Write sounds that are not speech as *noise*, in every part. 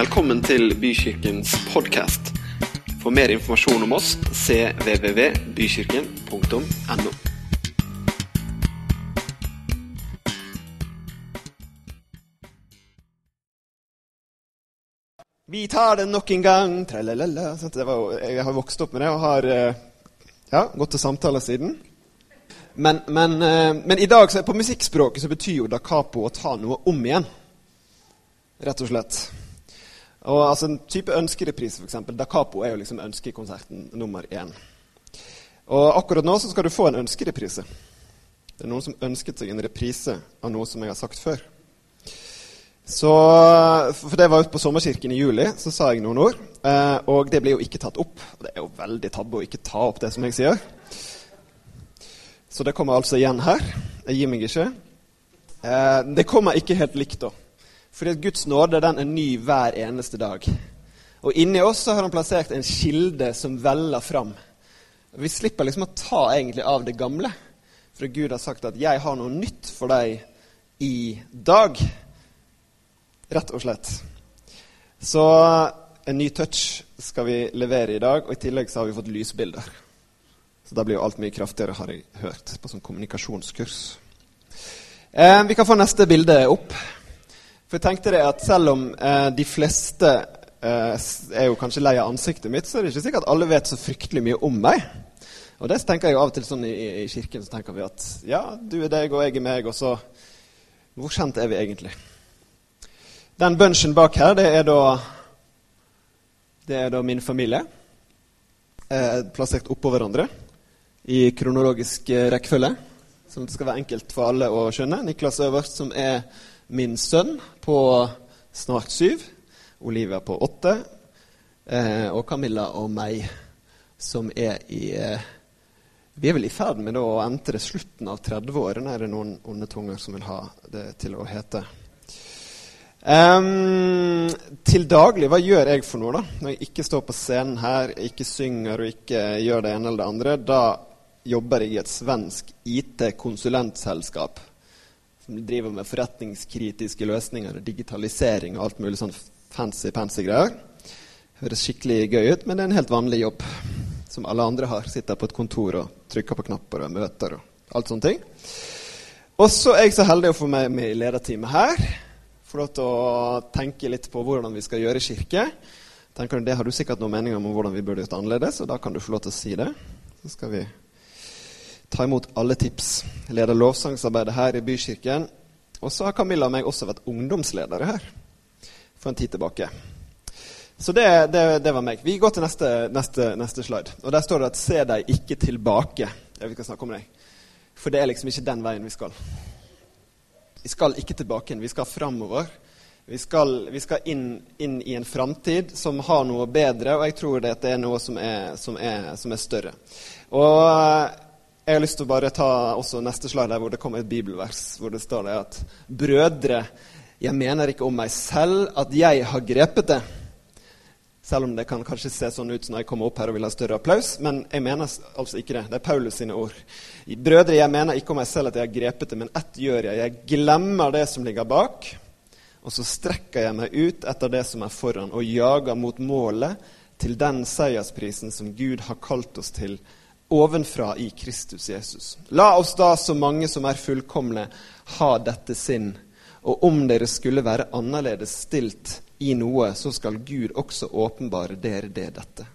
Velkommen til Bykirkens podkast. For mer informasjon om oss cvvvbykirken.no. Vi tar det nok en gang. Tralalala. Jeg har vokst opp med det og har eh, ja, gått til samtaler siden. Men, men, eh, men i dag, på musikkspråket, så betyr jo da capo å ta noe om igjen. Rett og slett. Og altså En type ønskereprise, f.eks. Da capo er jo liksom ønskekonserten nummer én. Og akkurat nå så skal du få en ønskereprise. Det er noen som ønsket seg en reprise av noe som jeg har sagt før. Så, for det var ute på Sommerkirken i juli, så sa jeg noen ord. Eh, og det ble jo ikke tatt opp. Og det er jo veldig tabbe å ikke ta opp det som jeg sier. Så det kommer altså igjen her. Jeg gir meg ikke. Eh, det kommer ikke helt likt, da. Fordi at Guds nåde den er ny hver eneste dag. Og inni oss så har han plassert en kilde som veller fram. Vi slipper liksom å ta egentlig av det gamle. For Gud har sagt at 'jeg har noe nytt for deg i dag' rett og slett. Så en ny touch skal vi levere i dag, og i tillegg så har vi fått lysbilder. Så da blir jo alt mye kraftigere, har jeg hørt, på sånn kommunikasjonskurs. Eh, vi kan få neste bilde opp. For jeg tenkte det at selv om eh, de fleste eh, er jo kanskje lei av ansiktet mitt, så er det ikke sikkert at alle vet så fryktelig mye om meg. Og det tenker jeg av og til sånn i, i kirken så tenker vi at ja, du er deg, og jeg er meg, og så Hvor kjent er vi egentlig? Den bunchen bak her, det er da, det er da min familie. Eh, plassert oppå hverandre i kronologisk eh, rekkefølge. Sånn at det skal være enkelt for alle å skjønne. Niklas øverst, som er min sønn på snart syv. Olivia på åtte. Eh, og Camilla og meg, som er i eh, Vi er vel i ferd med å entre slutten av 30-årene, er det noen onde tunger som vil ha det til å hete. Um, til daglig, hva gjør jeg for noe, da? Når jeg ikke står på scenen her, ikke synger og ikke gjør det ene eller det andre, da jobber jeg i et svensk IT-konsulentselskap driver med forretningskritiske løsninger, digitalisering og alt mulig sånn fancy-pansy greier. Høres skikkelig gøy ut, men det er en helt vanlig jobb som alle andre har. Sitter på et kontor og trykker på knapper og møter og alt sånne ting. Og så er jeg så heldig å få meg med i lederteamet her få lov til å tenke litt på hvordan vi skal gjøre kirke. Tenker du, Det har du sikkert noen meninger om hvordan vi burde gjort annerledes, og da kan du få lov til å si det. Så skal vi ta imot alle tips. Leder lovsangsarbeidet her i Bykirken. Og så har Camilla og meg også vært ungdomsledere her for en tid tilbake. Så det, det, det var meg. Vi går til neste, neste, neste, slide. Og Der står det at 'se deg ikke tilbake'. Jeg skal snakke om deg. For det er liksom ikke den veien vi skal. Vi skal ikke tilbake igjen, vi skal framover. Vi skal, vi skal inn, inn, i en framtid som har noe bedre, og jeg tror det, det er noe som er, som, er, som er, større. Og jeg har lyst til å bare ta også neste slag der hvor det kommer et bibelvers hvor det står det at Brødre, jeg mener ikke om meg selv at jeg har grepet det. Selv om det kan kanskje se sånn ut når jeg kommer opp her og vil ha større applaus. Men jeg mener altså ikke det. Det er Paulus sine ord. Brødre, jeg mener ikke om meg selv at jeg har grepet det, men ett gjør jeg. Jeg glemmer det som ligger bak, og så strekker jeg meg ut etter det som er foran, og jager mot målet til den seiersprisen som Gud har kalt oss til ovenfra i Kristus Jesus. La oss da, så mange som er fullkomne, ha dette sinn. Og om dere skulle være annerledes stilt i noe, så skal Gud også åpenbare dere det dette.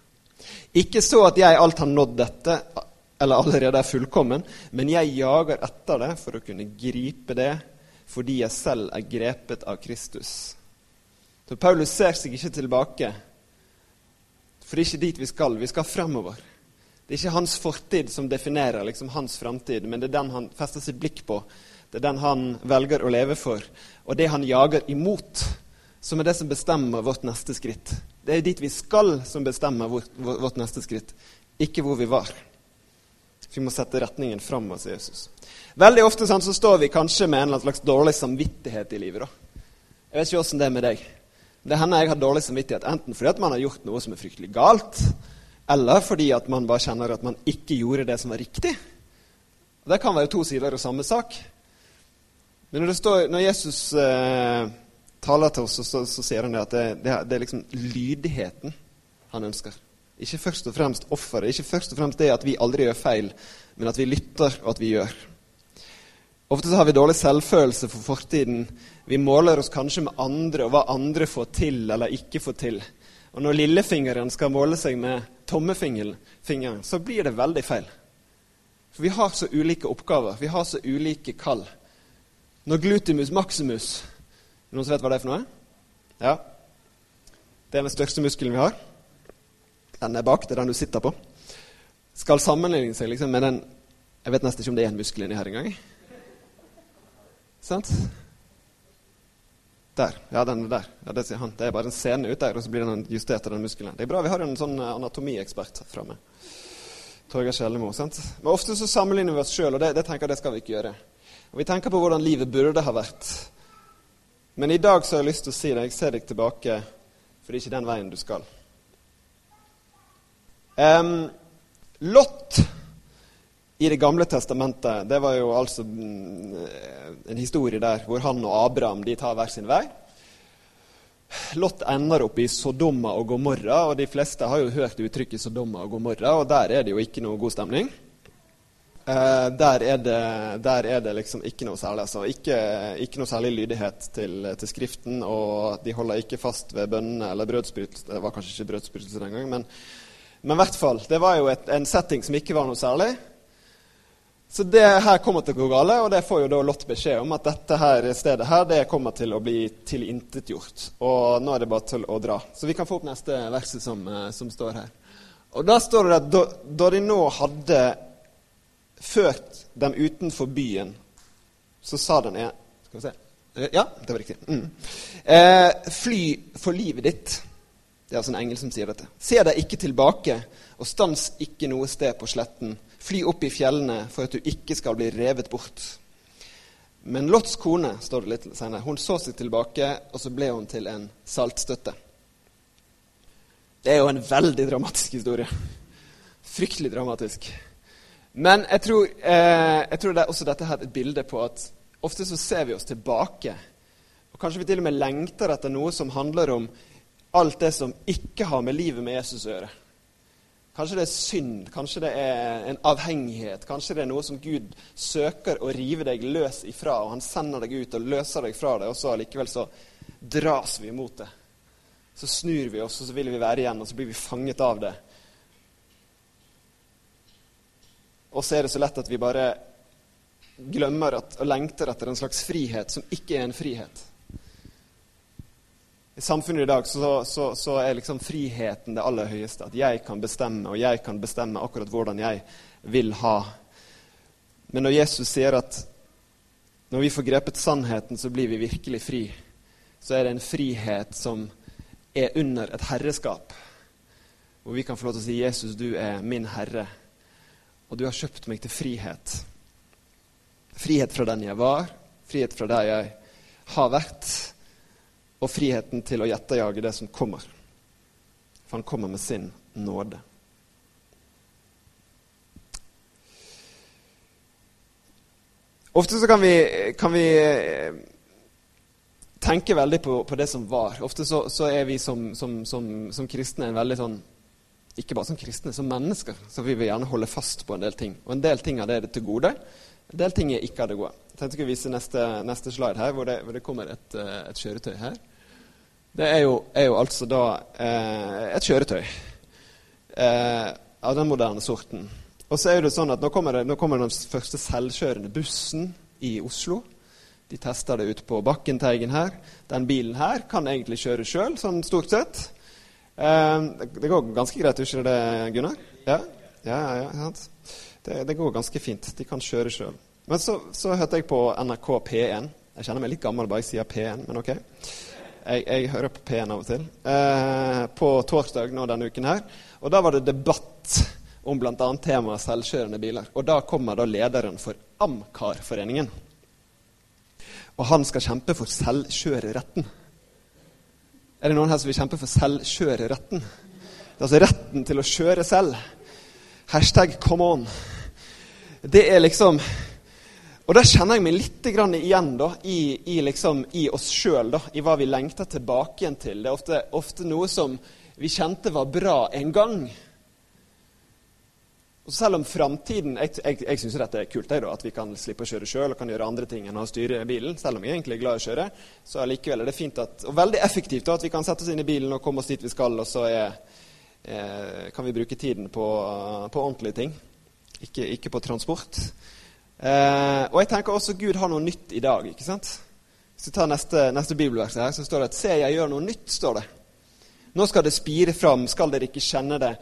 Ikke så at jeg alt har nådd dette, eller allerede er fullkommen, men jeg jager etter det for å kunne gripe det, fordi jeg selv er grepet av Kristus. Så Paulus ser seg ikke tilbake, for det er ikke dit vi skal. Vi skal fremover. Det er ikke hans fortid som definerer liksom, hans framtid, men det er den han fester sitt blikk på. Det er den han velger å leve for, og det han jager imot som er det som bestemmer vårt neste skritt. Det er dit vi skal, som bestemmer vårt, vårt neste skritt, ikke hvor vi var. Vi må sette retningen fram, sier Jesus. Veldig ofte sånn, så står vi kanskje med en slags dårlig samvittighet i livet. Da. Jeg vet ikke åssen det er med deg. Det hender jeg har dårlig samvittighet enten fordi at man har gjort noe som er fryktelig galt, eller fordi at man bare kjenner at man ikke gjorde det som var riktig. Og Det kan være to sider av samme sak. Men når, står, når Jesus eh, taler til oss, så, så sier han det at det, det, det er liksom lydigheten han ønsker. Ikke først og fremst offeret, ikke først og fremst det at vi aldri gjør feil, men at vi lytter, og at vi gjør. Ofte så har vi dårlig selvfølelse for fortiden. Vi måler oss kanskje med andre og hva andre får til eller ikke får til. Og når lillefingeren skal måle seg med tommefingeren, så blir det veldig feil. For vi har så ulike oppgaver, vi har så ulike kall. Når glutimus maximus Noen som vet hva det er for noe? Ja. Det er den største muskelen vi har. Den er bak. Det er den du sitter på. Skal sammenligne seg liksom med den Jeg vet nesten ikke om det er en muskel inni her engang. Sant? Der. Ja, den er der. Ja, det sier han. Det er bare en scene ut der, og så blir den justert av den muskelen. Det er bra vi har en sånn eh, anatomiekspert framme. Torgeir Skjellemo. Men ofte så sammenligner vi oss sjøl, og det, det, tenker jeg det skal vi ikke gjøre. Og Vi tenker på hvordan livet burde ha vært. Men i dag så har jeg lyst til å si det. jeg ser deg tilbake, for det er ikke den veien du skal. Um, Lot i Det gamle testamentet det var jo altså mm, en historie der hvor han og Abraham de tar hver sin vei. Lot ender opp i Sodoma og Gomorra, og de fleste har jo hørt uttrykket Sodoma og Gomorra, og der er det jo ikke noe god stemning. Eh, der, er det, der, er det, liksom ikke noe særlig. Altså. Ikke, ikke noe særlig lydighet til, til, Skriften, og de holder ikke fast ved bønnene eller brødsprutelse. Det var kanskje ikke brødsprutelse den gangen, men, men i hvert fall. Det var jo et, en setting som ikke var noe særlig. Så det her kommer til å gå galt, og det får jo da Lott beskjed om at dette her stedet her, det kommer til å bli tilintetgjort. Og nå er det bare til å dra. Så vi kan få opp neste verset som, eh, som står her. Og da står det at da, da, de nå hadde ført dem utenfor byen, så sa den ene Skal vi se Ja, det var riktig. Mm. Eh, fly for livet ditt. Det er altså en engel som sier dette. Se deg ikke tilbake, og stans ikke noe sted på sletten Fly opp i fjellene for at du ikke skal bli revet bort. Men Lots kone står det litt senere, hun så seg tilbake, og så ble hun til en saltstøtte. Det er jo en veldig dramatisk historie. Fryktelig dramatisk. Men jeg tror, eh, jeg tror det er også dette her et bilde på at ofte så ser vi oss tilbake. Og kanskje vi til og med lengter etter noe som handler om alt det som ikke har med livet med Jesus å gjøre. Kanskje det er synd, kanskje det er en avhengighet. Kanskje det er noe som Gud søker å rive deg løs ifra, og han sender deg ut og løser deg fra det, og så allikevel så dras vi imot det. Så snur vi oss, og så vil vi være igjen, og så blir vi fanget av det. Og så er det så lett at vi bare glemmer at, og lengter etter en slags frihet som ikke er en frihet. I samfunnet i dag så, så, så, er liksom friheten det aller høyeste. At jeg kan bestemme, og jeg kan bestemme akkurat hvordan jeg vil ha. Men når Jesus sier at når vi får grepet sannheten, så blir vi virkelig fri, så er det en frihet som er under et herreskap. Hvor vi kan få lov til å si 'Jesus, du er min herre, og du har kjøpt meg til frihet'. Frihet fra den jeg var, frihet fra der jeg har vært og friheten til å gjetterjage det som kommer. For han kommer med sin nåde. Ofte så kan vi, kan vi eh, tenke veldig på, på, det som var. Ofte så, så er vi som, som, som, som, kristne en veldig sånn Ikke bare som kristne, som mennesker så vi vil gjerne holde fast på en del ting. Og en del ting av det er det til gode. En del ting er ikke av det gode. Jeg tenkte jeg skulle vise neste, neste slide her, hvor det, hvor det kommer et, eh, et, kjøretøy her. Det er jo, er jo altså da eh, et kjøretøy eh, av den moderne sorten. Og så er det sånn at nå kommer, det, nå kommer den første selvkjørende bussen i Oslo. De tester det ut på Bakkenteigen her. Den bilen her kan egentlig kjøre sjøl, sånn stort sett. Eh, det går ganske greit, ikke det, Gunnar? Ja, ja, ja, ja det, det, går ganske fint. De kan kjøre sjøl. Men så, så, hørte jeg på NRK P1. Jeg kjenner meg litt gammel bare jeg sier P1, men ok. Jeg, jeg hører på P1 av og til. Eh, på torsdag nå denne uken her. Og da var det debatt om bl.a. temaet selvkjørende biler. Og da kommer da lederen for Amcar-foreningen. Og han skal kjempe for selvkjøreretten. Er det noen her som vil kjempe for selvkjøreretten? Det er altså retten til å kjøre selv. Hashtag come on. Det er liksom Og da kjenner jeg meg litt igjen da, i, i, liksom, i oss sjøl, i hva vi lengter tilbake igjen til. Det er ofte, ofte, noe som vi kjente var bra en gang. Og selv om framtiden Jeg, jeg, jeg syns dette er kult, jeg, da, at vi kan slippe å kjøre sjøl og kan gjøre andre ting enn å styre bilen. Selv om jeg egentlig er glad i å kjøre, så er det fint at, og veldig effektivt da, at vi kan sette oss inn i bilen og komme oss dit vi skal, og så er, eh, kan vi bruke tiden på, på ordentlige ting, ikke, ikke på transport. Eh, og jeg tenker også Gud har noe nytt i dag. ikke sant? Hvis vi tar neste, neste bibelvers her, så står det at 'Se, jeg gjør noe nytt'. står det. Nå skal det spire fram, skal dere ikke kjenne det.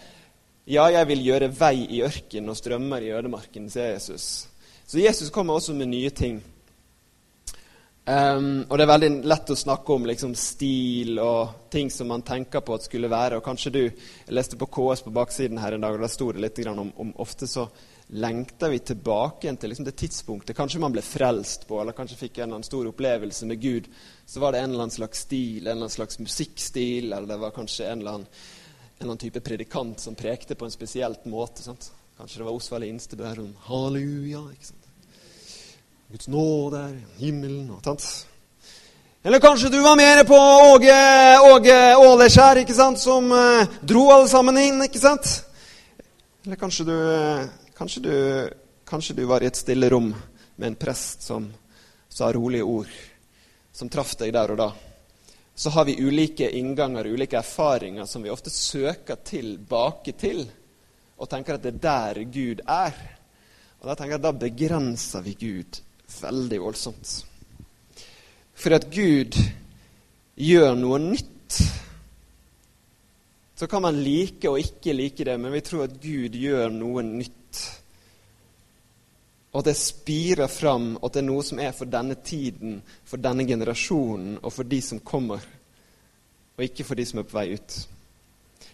Ja, jeg vil gjøre vei i ørkenen og strømmer i ødemarken, sier Jesus. Så Jesus kommer også med nye ting. Um, og det er veldig lett å snakke om liksom, stil og ting som man tenker på at skulle være. Og kanskje du Jeg leste på KS på baksiden her en dag, og der sto det litt om, om ofte så lengter vi tilbake til liksom det tidspunktet kanskje man ble frelst på, eller kanskje fikk en eller annen stor opplevelse med Gud. Så var det en eller annen slags stil, en eller annen slags musikkstil, eller det var kanskje en eller annen, en eller annen type predikant som prekte på en spesielt måte. Sant? Kanskje det var Osvald Instebø halleluja. ikke sant? Guds nåde er himmelen og sant? Eller kanskje du var mer på Åge, Åge Åleskjær, ikke sant? som eh, dro alle sammen inn. ikke sant? Eller kanskje du eh, Kanskje du, kanskje du, var i et stille rom med en prest som sa rolige ord, som traff deg der og da. Så har vi ulike innganger, ulike erfaringer som vi ofte søker tilbake til, og tenker at det er der Gud er. Og Da tenker jeg at da begrenser vi Gud veldig voldsomt. For at Gud gjør noe nytt. Så kan man like og ikke like det, men vi tror at Gud gjør noe nytt og at det spirer fram, og at det er noe som er for denne tiden, for denne generasjonen og for de som kommer, og ikke for de som er på vei ut.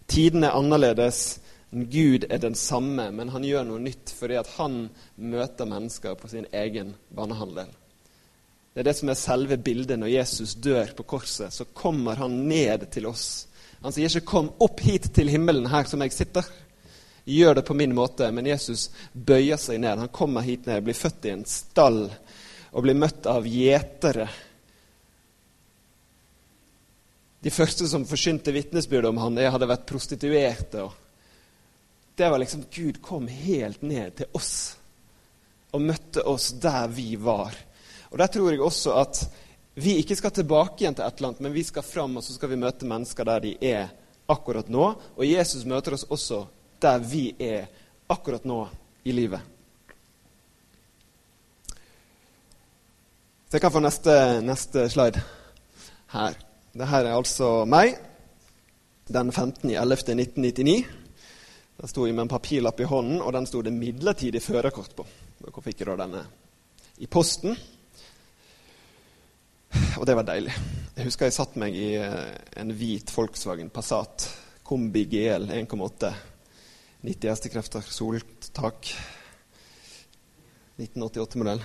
Tiden er annerledes. Gud er den samme, men han gjør noe nytt fordi at han møter mennesker på sin egen banehandel. Det er det som er selve bildet. Når Jesus dør på korset, så kommer han ned til oss. Han sier ikke 'kom opp hit til himmelen, her som jeg sitter' gjør det på min måte, men Jesus bøyer seg ned. Han kommer hit ned, blir født i en stall og blir møtt av gjetere. De første som forsynte vitnesbyrd om han, det hadde vært prostituerte. Det var liksom Gud kom helt ned til oss og møtte oss der vi var. Og Der tror jeg også at vi ikke skal tilbake igjen til et eller annet, men vi skal fram og så skal vi møte mennesker der de er akkurat nå. Og Jesus møter oss også der vi er akkurat nå i livet. Så jeg kan få neste, neste slide her. Dette er altså meg den 15.11.1999. Da sto jeg med en papirlapp i hånden, og den sto det 'midlertidig førerkort' på. Dere fikk da denne i posten. Og det var deilig. Jeg husker jeg satt meg i eh, en hvit Volkswagen Passat Kombi GL 1,8 90 hestekrefter, soltak. 1988-modell.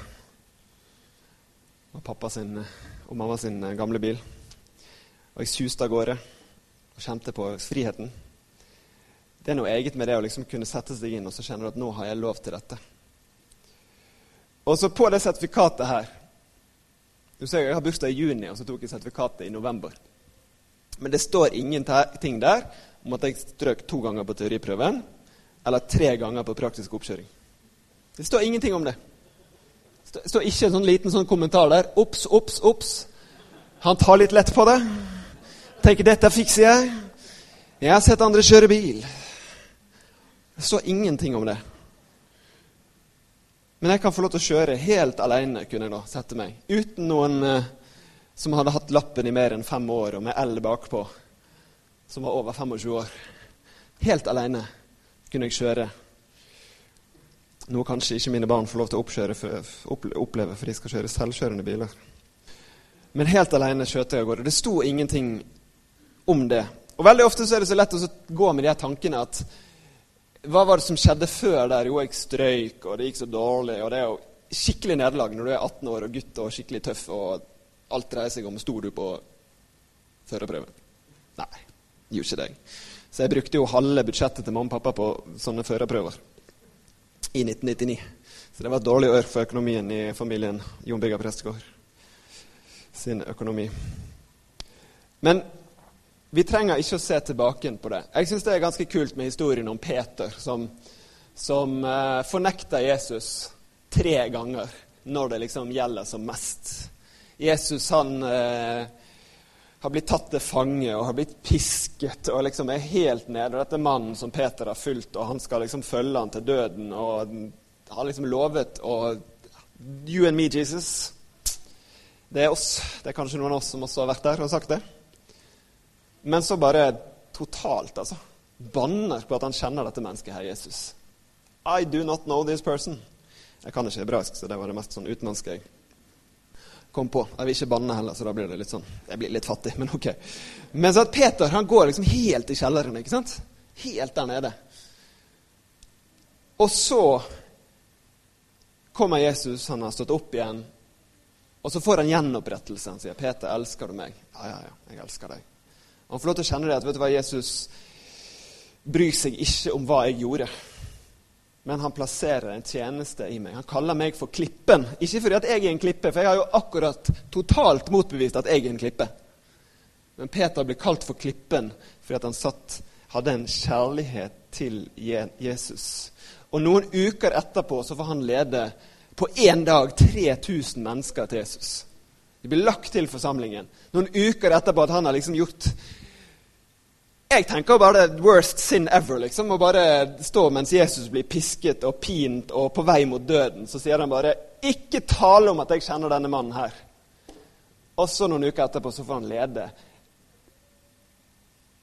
Og pappa sin og mamma sin eh, gamle bil. Og jeg suste av gårde og kjente på friheten. Det er noe eget med det å liksom kunne sette seg inn og så kjenner du at nå har jeg lov til dette. Og så på det sertifikatet her Du ser Jeg har bursdag i juni, og så tok jeg sertifikatet i november. Men det står ingenting der om at jeg strøk to ganger på teoriprøven eller tre ganger på praktisk oppkjøring. Det står ingenting om det. Det står ikke en sånn liten sånn kommentar der. Ops, ops, ops. Han tar litt lett på det. Tenker 'dette fikser jeg'. Jeg har sett andre kjøre bil. Det står ingenting om det. Men jeg kan få lov til å kjøre helt alene, kunne jeg da sette meg. Uten noen eh, som hadde hatt lappen i mer enn fem år, og med L bakpå, som var over 25 år. Helt alene kunne jeg kjøre. Noe kanskje ikke mine barn får lov til å for, oppleve, for de skal kjøre selvkjørende biler. Men helt alene kjørte jeg av gårde. Det sto ingenting om det. Og Veldig ofte så er det så lett å gå med de her tankene at hva var det som skjedde før der? Jo, jeg strøyk, og det gikk så dårlig. og Det er jo skikkelig nederlag når du er 18 år og gutt og skikkelig tøff, og alt dreier seg om sto du på førerprøven. Nei, gjorde ikke det. Så jeg brukte jo halve budsjettet til mamma og pappa på sånne førerprøver i 1999. Så det var et dårlig år for økonomien i familien Jon Bigga Prestegård sin økonomi. Men vi trenger ikke å se tilbake på det. Jeg syns det er ganske kult med historien om Peter som, som uh, fornekter Jesus tre ganger når det liksom gjelder som mest. Jesus han uh, har blitt tatt til fange og har blitt pisket og liksom er helt nede. Og dette mannen som Peter har fulgt, og han skal liksom følge han til døden. og har liksom lovet å You and me, Jesus. Det er oss. Det er kanskje noen av oss som også har vært der og sagt det. Men så bare totalt, altså. Banner på at han kjenner dette mennesket her, Jesus. I do not know this person. Jeg kan ikke hebraisk, så det var det mest sånn utenlandske jeg kom på. Jeg vil ikke banne heller, så da blir det litt sånn Jeg blir litt fattig, men ok. Men så at Peter han går liksom helt i kjelleren, ikke sant? Helt der nede. Og så kommer Jesus, han har stått opp igjen, og så får han gjenopprettelse. Han sier, 'Peter, elsker du meg?' 'Ja, ja, ja, jeg elsker deg.' Han får lov til å kjenne det at vet du hva, Jesus bryr seg ikke om hva jeg gjorde. Men han plasserer en tjeneste i meg. Han kaller meg for Klippen. Ikke fordi at jeg er en klippe, for jeg har jo akkurat totalt motbevist at jeg er en klippe. Men Peter ble kalt for Klippen fordi at han satt, hadde en kjærlighet til Jesus. Og noen uker etterpå så får han lede på én dag 3000 mennesker til Jesus. De blir lagt til forsamlingen. Noen uker etterpå at han har liksom gjort jeg tenker bare worst sin ever. liksom, Å bare stå mens Jesus blir pisket og pint og på vei mot døden. Så sier han bare 'Ikke tale om at jeg kjenner denne mannen her'. Og så noen uker etterpå så får han lede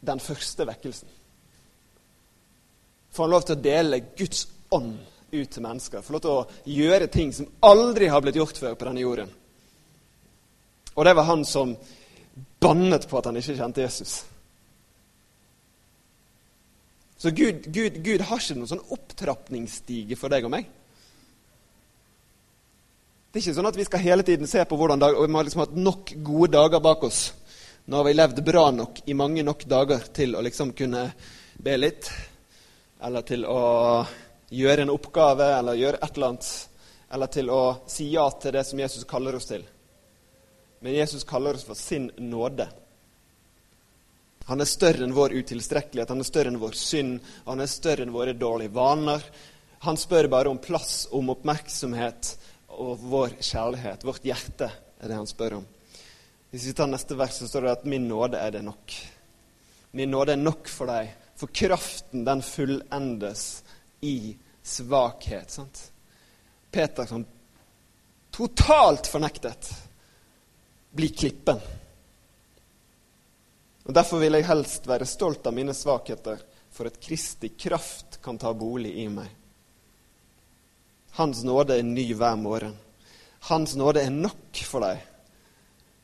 den første vekkelsen. Får han lov til å dele Guds ånd ut til mennesker. Får lov til å gjøre ting som aldri har blitt gjort før på denne jorden. Og det var han som bannet på at han ikke kjente Jesus. Så Gud, Gud, Gud har ikke noen sånn opptrappingsstige for deg og meg. Det er ikke sånn at vi skal hele tiden se på hvordan dag, og vi har liksom hatt nok gode dager bak oss. Nå har vi levd bra nok i mange nok dager til å liksom kunne be litt. Eller til å gjøre en oppgave eller gjøre et eller annet. Eller til å si ja til det som Jesus kaller oss til. Men Jesus kaller oss for sin nåde. Han er større enn vår utilstrekkelighet, han er større enn vår synd, han er større enn våre dårlige vaner. Han spør bare om plass, om oppmerksomhet og vår kjærlighet. Vårt hjerte er det han spør om. Hvis vi tar neste vers, så står det at 'min nåde er det nok'. Min nåde er nok for deg, for kraften den fullendes i svakhet. sant? Peter som totalt fornektet blir klippen. Og Derfor vil jeg helst være stolt av mine svakheter, for at Kristi kraft kan ta bolig i meg. Hans nåde er ny hver morgen. Hans nåde er nok for deg.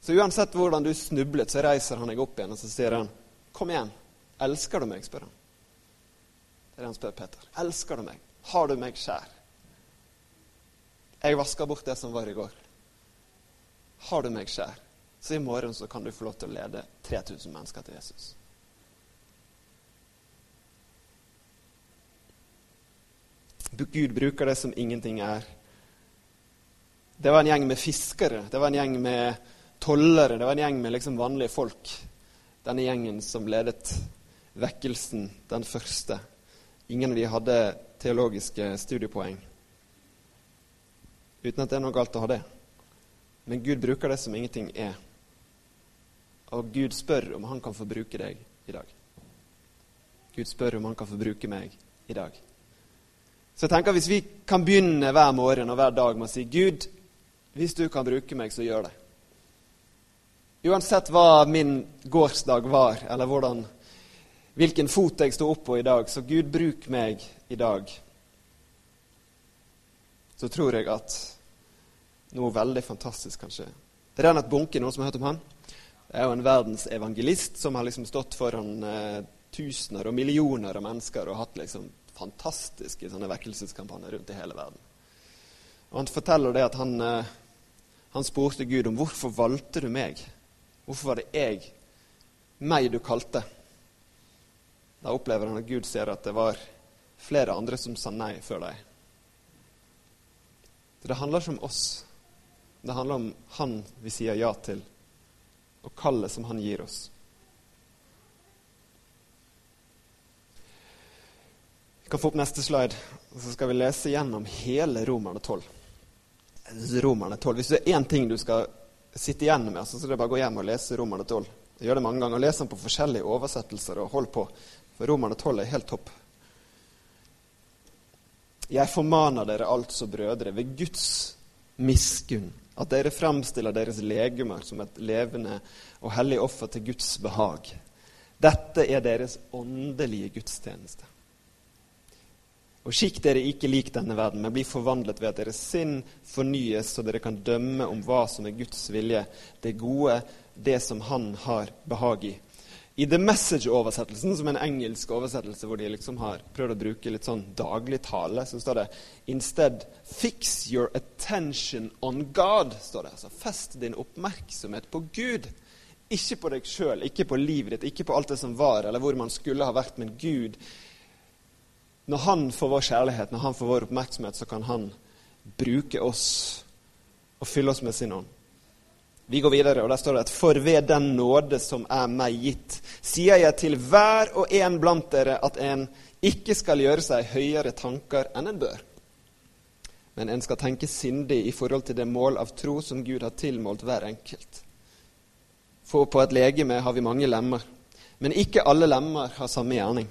Så uansett hvordan du snublet, så reiser han deg opp igjen og så sier han, 'Kom igjen. Elsker du meg?' spør han. Det er det han spør Peter. 'Elsker du meg? Har du meg kjær?' Jeg vasker bort det som var i går. Har du meg kjær? Så i morgen så kan du få lov til å lede 3000 mennesker til Jesus. Gud bruker det som ingenting er. Det var en gjeng med fiskere, det var en gjeng med tollere, det var en gjeng med liksom vanlige folk. Denne gjengen som ledet vekkelsen, den første. Ingen av de hadde teologiske studiepoeng. Uten at det er noe galt å ha det. Men Gud bruker det som ingenting er. Og Gud spør om han kan få bruke deg i dag. Gud spør om han kan få bruke meg i dag. Så jeg tenker Hvis vi kan begynne hver morgen og hver dag med å si Gud, hvis du kan bruke meg, så gjør det. Uansett hva min gårsdag var, eller hvordan, hvilken fot jeg sto opp på i dag, så Gud, bruk meg i dag. Så tror jeg at noe veldig fantastisk kan skje. Det renner et Bunke, noen som har hørt om han? Det er jo en verdensevangelist som har liksom stått foran eh, tusener og millioner av mennesker og hatt liksom fantastiske sånne vekkelseskampanjer rundt i hele verden. Og Han forteller det at han, eh, han spurte Gud om hvorfor valgte du meg? Hvorfor var det jeg, meg, du kalte? Da opplever han at Gud ser at det var flere andre som sa nei før deg. Så det handler ikke om oss. Det handler om Han vi sier ja til, og kallet som Han gir oss. Vi kan få opp neste slide, og så skal vi lese gjennom hele Romerne 12. Romerne 12. Hvis det er én ting du skal sitte igjen med, så er det bare å gå hjem og lese Romerne 12. Jeg gjør det mange ganger. Les den på forskjellige oversettelser og hold på. For Romerne 12 er helt topp. Jeg formaner dere altså, brødre, ved Guds miskunn, at dere fremstiller deres legemer som et levende og hellig offer til Guds behag. Dette er deres åndelige gudstjeneste. Og skikk dere ikke lik denne verden, men bli forvandlet ved at deres sinn fornyes, så dere kan dømme om hva som er Guds vilje, det gode, det som Han har behag i. I The Message-oversettelsen, som er en engelsk oversettelse hvor de liksom har prøvd å bruke litt sånn dagligtale, så står det Instead, fix your attention on God. står det. Altså, Fest din oppmerksomhet på Gud. Ikke på deg sjøl, ikke på livet ditt, ikke på alt det som var, eller hvor man skulle ha vært, men Gud når han får vår kjærlighet, når han får vår oppmerksomhet, så kan han bruke oss og fylle oss med sin ånd. Vi går videre, og der står det at for ved den nåde som er meg gitt, sier jeg til hver og en blant dere at en ikke skal gjøre seg høyere tanker enn en bør. Men en skal tenke sindig i forhold til det mål av tro som Gud har tilmålt hver enkelt. For på et legeme har vi mange lemmer, men ikke alle lemmer har samme gjerning.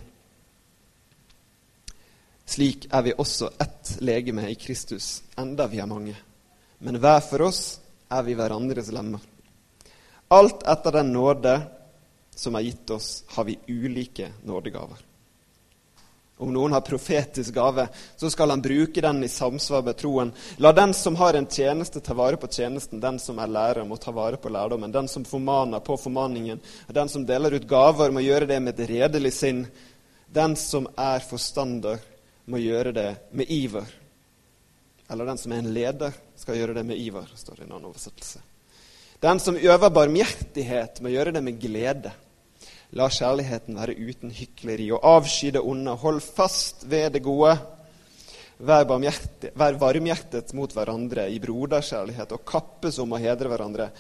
Slik er vi også ett legeme i Kristus, enda vi er mange. Men hver for oss er vi hverandres lemmer. Alt etter den nåde som er gitt oss, har vi ulike nådegaver. Om noen har profetisk gave, så skal han bruke den i samsvar med troen. La den som har en tjeneste, ta vare på tjenesten. Den som er lærer, må ta vare på lærdommen. Den som formaner, på formaningen. Den som deler ut gaver, må gjøre det med et redelig sinn. Den som er forstander, må gjøre det med iver. Eller den som er en leder, skal gjøre det med iver, står det i en annen oversettelse. Den som øver barmhjertighet, må gjøre det med glede. La kjærligheten være uten hykleri, og avsky det onde. Hold fast ved det gode. Vær, varmhjertet mot hverandre i broderkjærlighet, og kappes om å hedre hverandre.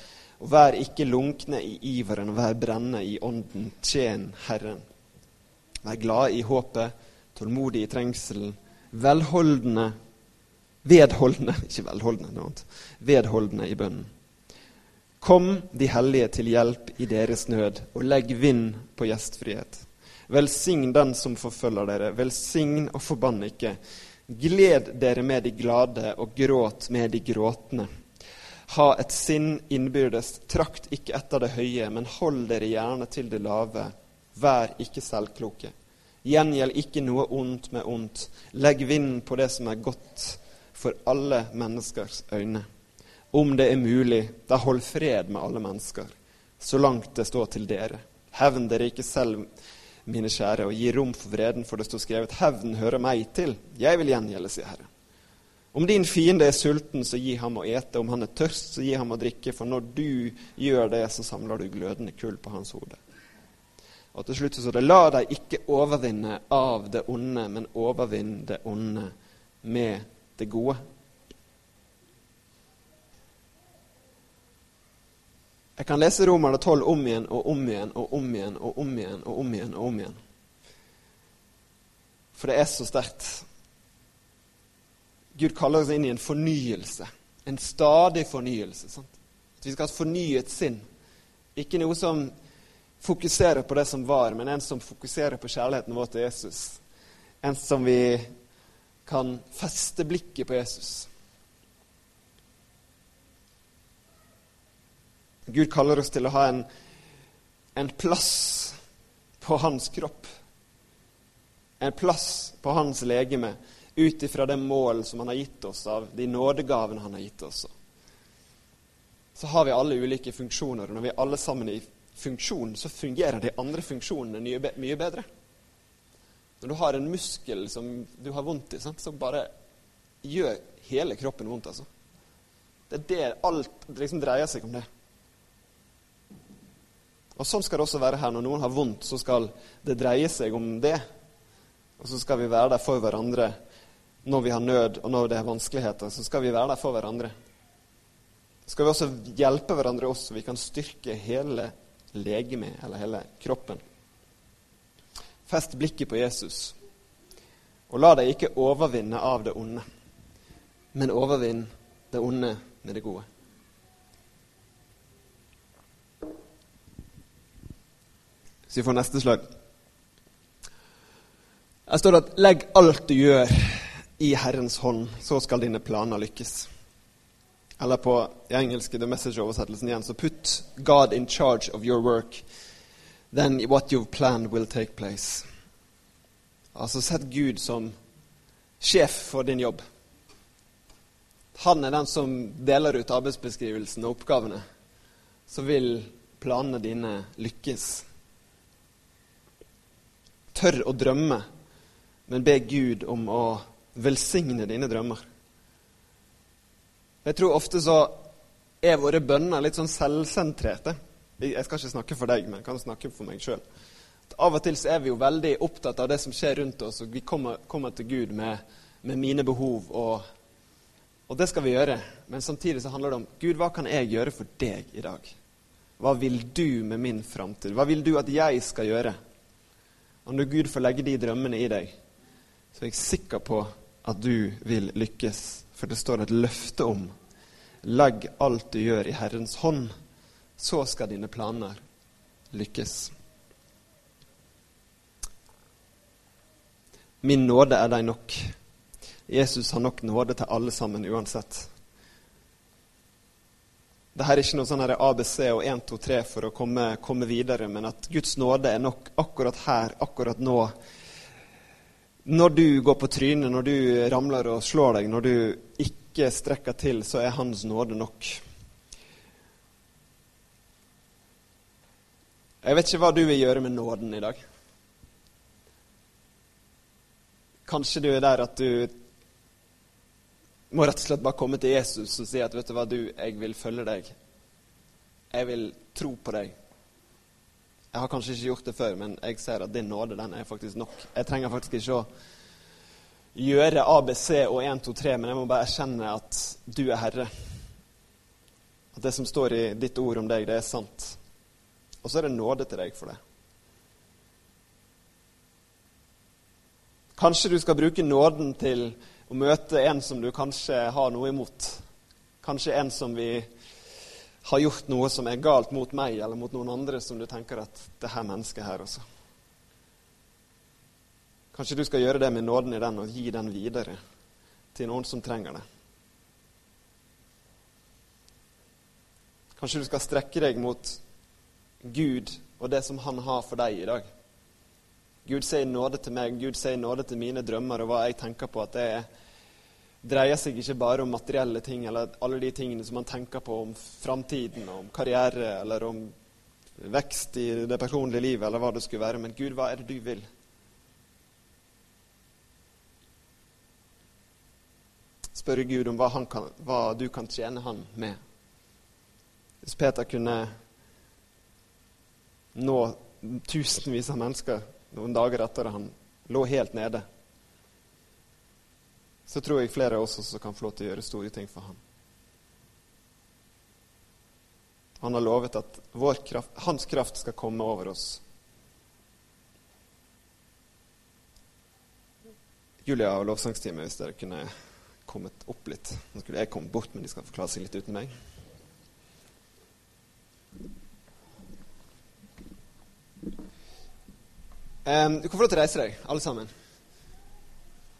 Og vær ikke lunkne i iveren, vær brenne i ånden. Tjen Herren. Vær glad i håpet tålmodig i trengselen, velholdende, vedholdende *laughs* Ikke velholdende, noe annet. Vedholdende i bønnen. Kom de hellige til hjelp i deres nød, og legg vind på gjestfrihet. Velsign den som forfølger dere, velsign og forbann ikke. Gled dere med de glade, og gråt med de gråtende. Ha et sinn innbyrdes, trakt ikke etter det høye, men hold dere gjerne til det lave. Vær ikke selvkloke. Gjengjeld ikke noe ondt med ondt. Legg vind på det som er godt for alle menneskers øyne. Om det er mulig, da hold fred med alle mennesker, så langt det står til dere. Hevn dere ikke selv, mine kjære, og gi rom for vreden, for det står skrevet:" Hevn hører meg til, jeg vil gjengjelde, sier Herren. Om din fiende er sulten, så gi ham å ete. Om han er tørst, så gi ham å drikke. For når du gjør det, så samler du glødende kull på hans hode. Og til slutt så det La deg ikke overvinne av det onde, men overvinn det onde med det gode. Jeg kan lese Romerne 12 om igjen og om igjen og om igjen og om igjen og om igjen. og om igjen. For det er så sterkt. Gud kaller oss inn i en fornyelse. En stadig fornyelse. Sant? At vi skal ha et fornyet sinn. Ikke noe som fokuserer på det som var, men en som fokuserer på kjærligheten vår til Jesus. En som vi kan feste blikket på Jesus. Gud kaller oss til å ha en, en plass på hans kropp. En plass på hans legeme ut ifra det mål som han har gitt oss, av de nådegavene han har gitt oss. Så har vi alle ulike funksjoner, og når vi er alle sammen i funksjon, så fungerer de andre funksjonene mye, bedre. Når du har en muskel som du har vondt i, sant, så bare gjør hele kroppen vondt. altså. Det er det alt liksom dreier seg om det. Og Sånn skal det også være her. Når noen har vondt, så skal det dreie seg om det. Og så skal vi være der for hverandre når vi har nød, og når det er vanskeligheter, så skal vi være der for hverandre. Så skal vi også hjelpe hverandre også, så vi kan styrke hele legemet, eller hele kroppen. Fest blikket på Jesus, og la deg ikke overvinne av det onde, men overvinn det onde med det gode. Så vi får neste slag. Her står det at 'legg alt du gjør i Herrens hånd, så skal dine planer lykkes'. Eller på i engelske The Message-oversettelsen igjen, så 'put God in charge of your work', then what you've planned will take place'. Altså sett Gud som sjef for din jobb. Han er den som deler ut arbeidsbeskrivelsen og oppgavene. Så vil planene dine lykkes. Tør å drømme, men be Gud om å velsigne dine drømmer. Jeg tror ofte så er våre bønner litt sånn selvsentrerte. Jeg skal ikke snakke for deg, men jeg kan snakke for meg sjøl. Av og til så er vi jo veldig opptatt av det som skjer rundt oss, og vi kommer, kommer til Gud med, med mine behov, og, og, det skal vi gjøre. Men samtidig så handler det om Gud, hva kan jeg gjøre for deg i dag? Hva vil du med min framtid? Hva vil du at jeg skal gjøre? Og når Gud får legge de drømmene i deg, så er jeg sikker på at du vil lykkes. For det står et løfte om legg alt du gjør, i Herrens hånd. Så skal dine planer lykkes. Min nåde er deg nok. Jesus har nok nåde til alle sammen uansett. Dette er ikke noe sånn ABC og 1, 2, 3 for å komme, komme videre, men at Guds nåde er nok akkurat her, akkurat nå når du går på trynet, når du ramler og slår deg, når du ikke strekker til, så er Hans nåde nok. Jeg vet ikke hva du vil gjøre med nåden i dag. Kanskje du er der at du må rett og slett bare komme til Jesus og si at vet du hva, du, jeg vil følge deg. Jeg vil tro på deg. Jeg har kanskje ikke gjort det før, men jeg ser at din nåde den er faktisk nok. Jeg trenger faktisk ikke å gjøre ABC og 1, 2, 3, men jeg må bare erkjenne at du er Herre. At det som står i ditt ord om deg, det er sant. Og så er det nåde til deg for det. Kanskje du skal bruke nåden til å møte en som du kanskje har noe imot. Kanskje en som vi har gjort noe som er galt mot meg eller mot noen andre, som du tenker at det her mennesket her også. Kanskje du skal gjøre det med nåden i den og gi den videre til noen som trenger det. Kanskje du skal strekke deg mot Gud og det som Han har for deg i dag. Gud sier nåde til meg, Gud sier nåde til mine drømmer og hva jeg tenker på at det er dreier seg ikke bare om materielle ting eller alle de tingene som man tenker på om framtiden, om karriere eller om vekst i det personlige livet eller hva det skulle være. Men Gud, hva er det du vil? Spørre Gud om hva, kan, hva du kan tjene han med. Hvis Peter kunne nå tusenvis av mennesker noen dager etter at han lå helt nede så tror jeg flere av oss også kan få lov til å gjøre store ting for ham. Han har lovet at kraft, hans kraft skal komme over oss. Julia og lovsangsteamet, hvis dere kunne kommet opp litt. Nå skulle jeg kommet bort, men de skal forklare seg litt uten meg. Um, du kan få lov til å reise deg, alle sammen.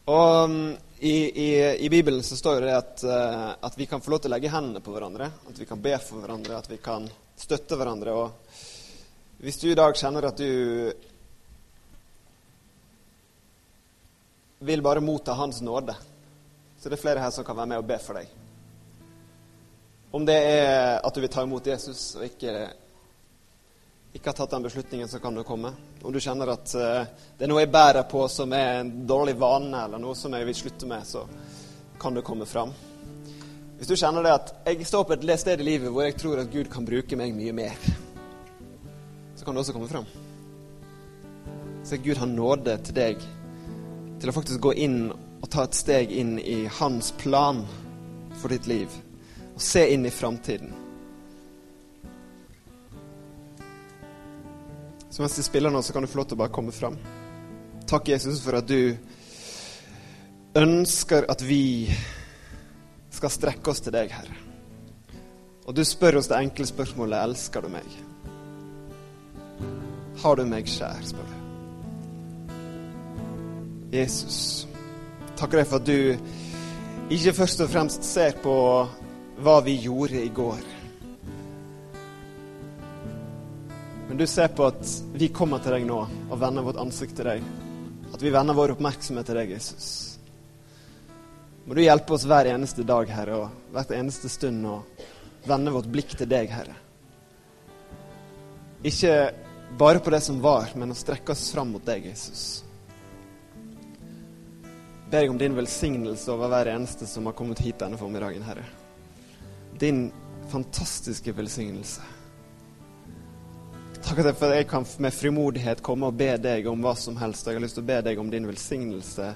Og um, i, i, i, Bibelen så står det at, uh, at, vi kan få lov til å legge hendene på hverandre. At vi kan be for hverandre, at vi kan støtte hverandre. Og hvis du i dag kjenner at du vil bare motta Hans nåde, så det er flere her som kan være med og be for deg. Om det er at du vil ta imot Jesus og ikke ikke har tatt den beslutningen, så kan du komme. Om du kjenner at uh, det er noe jeg bærer på som er en dårlig vane, eller noe som jeg vil slutte med, så kan du komme fram. Hvis du kjenner det at jeg står på et sted i livet hvor jeg tror at Gud kan bruke meg mye mer, så kan du også komme fram. Så Gud har nåde til deg til å faktisk gå inn og ta et steg inn i hans plan for ditt liv. Og se inn i framtiden. Så mens de spiller nå, så kan du få lov til å bare komme fram. Takk, Jesus, for at du ønsker at vi skal strekke oss til deg, Herre. Og du spør oss det enkle spørsmålet elsker du meg. Har du meg kjær, spør du. Jesus, takker deg for at du ikke først og fremst ser på hva vi gjorde i går. Men du ser på at vi kommer til deg nå og vender vårt ansikt til deg. At vi vender vår oppmerksomhet til deg, Jesus. Må du hjelpe oss hver eneste dag, Herre, og hvert eneste stund å vende vårt blikk til deg, Herre. Ikke bare på det som var, men å strekke oss fram mot deg, Jesus. Ber jeg om din velsignelse over hver eneste som har kommet hit denne formiddagen, Herre. Din fantastiske velsignelse. Takk for at jeg kan med frimodighet komme og be deg om hva som helst. Jeg har lyst til å be deg om din velsignelse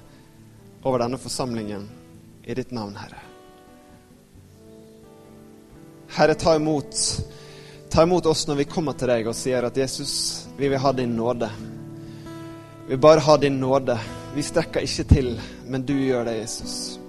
over denne forsamlingen i ditt navn, Herre. Herre, ta imot, ta imot oss når vi kommer til deg og sier at Jesus, vi vil ha din nåde. Vi vil bare ha din nåde. Vi strekker ikke til, men du gjør det, Jesus.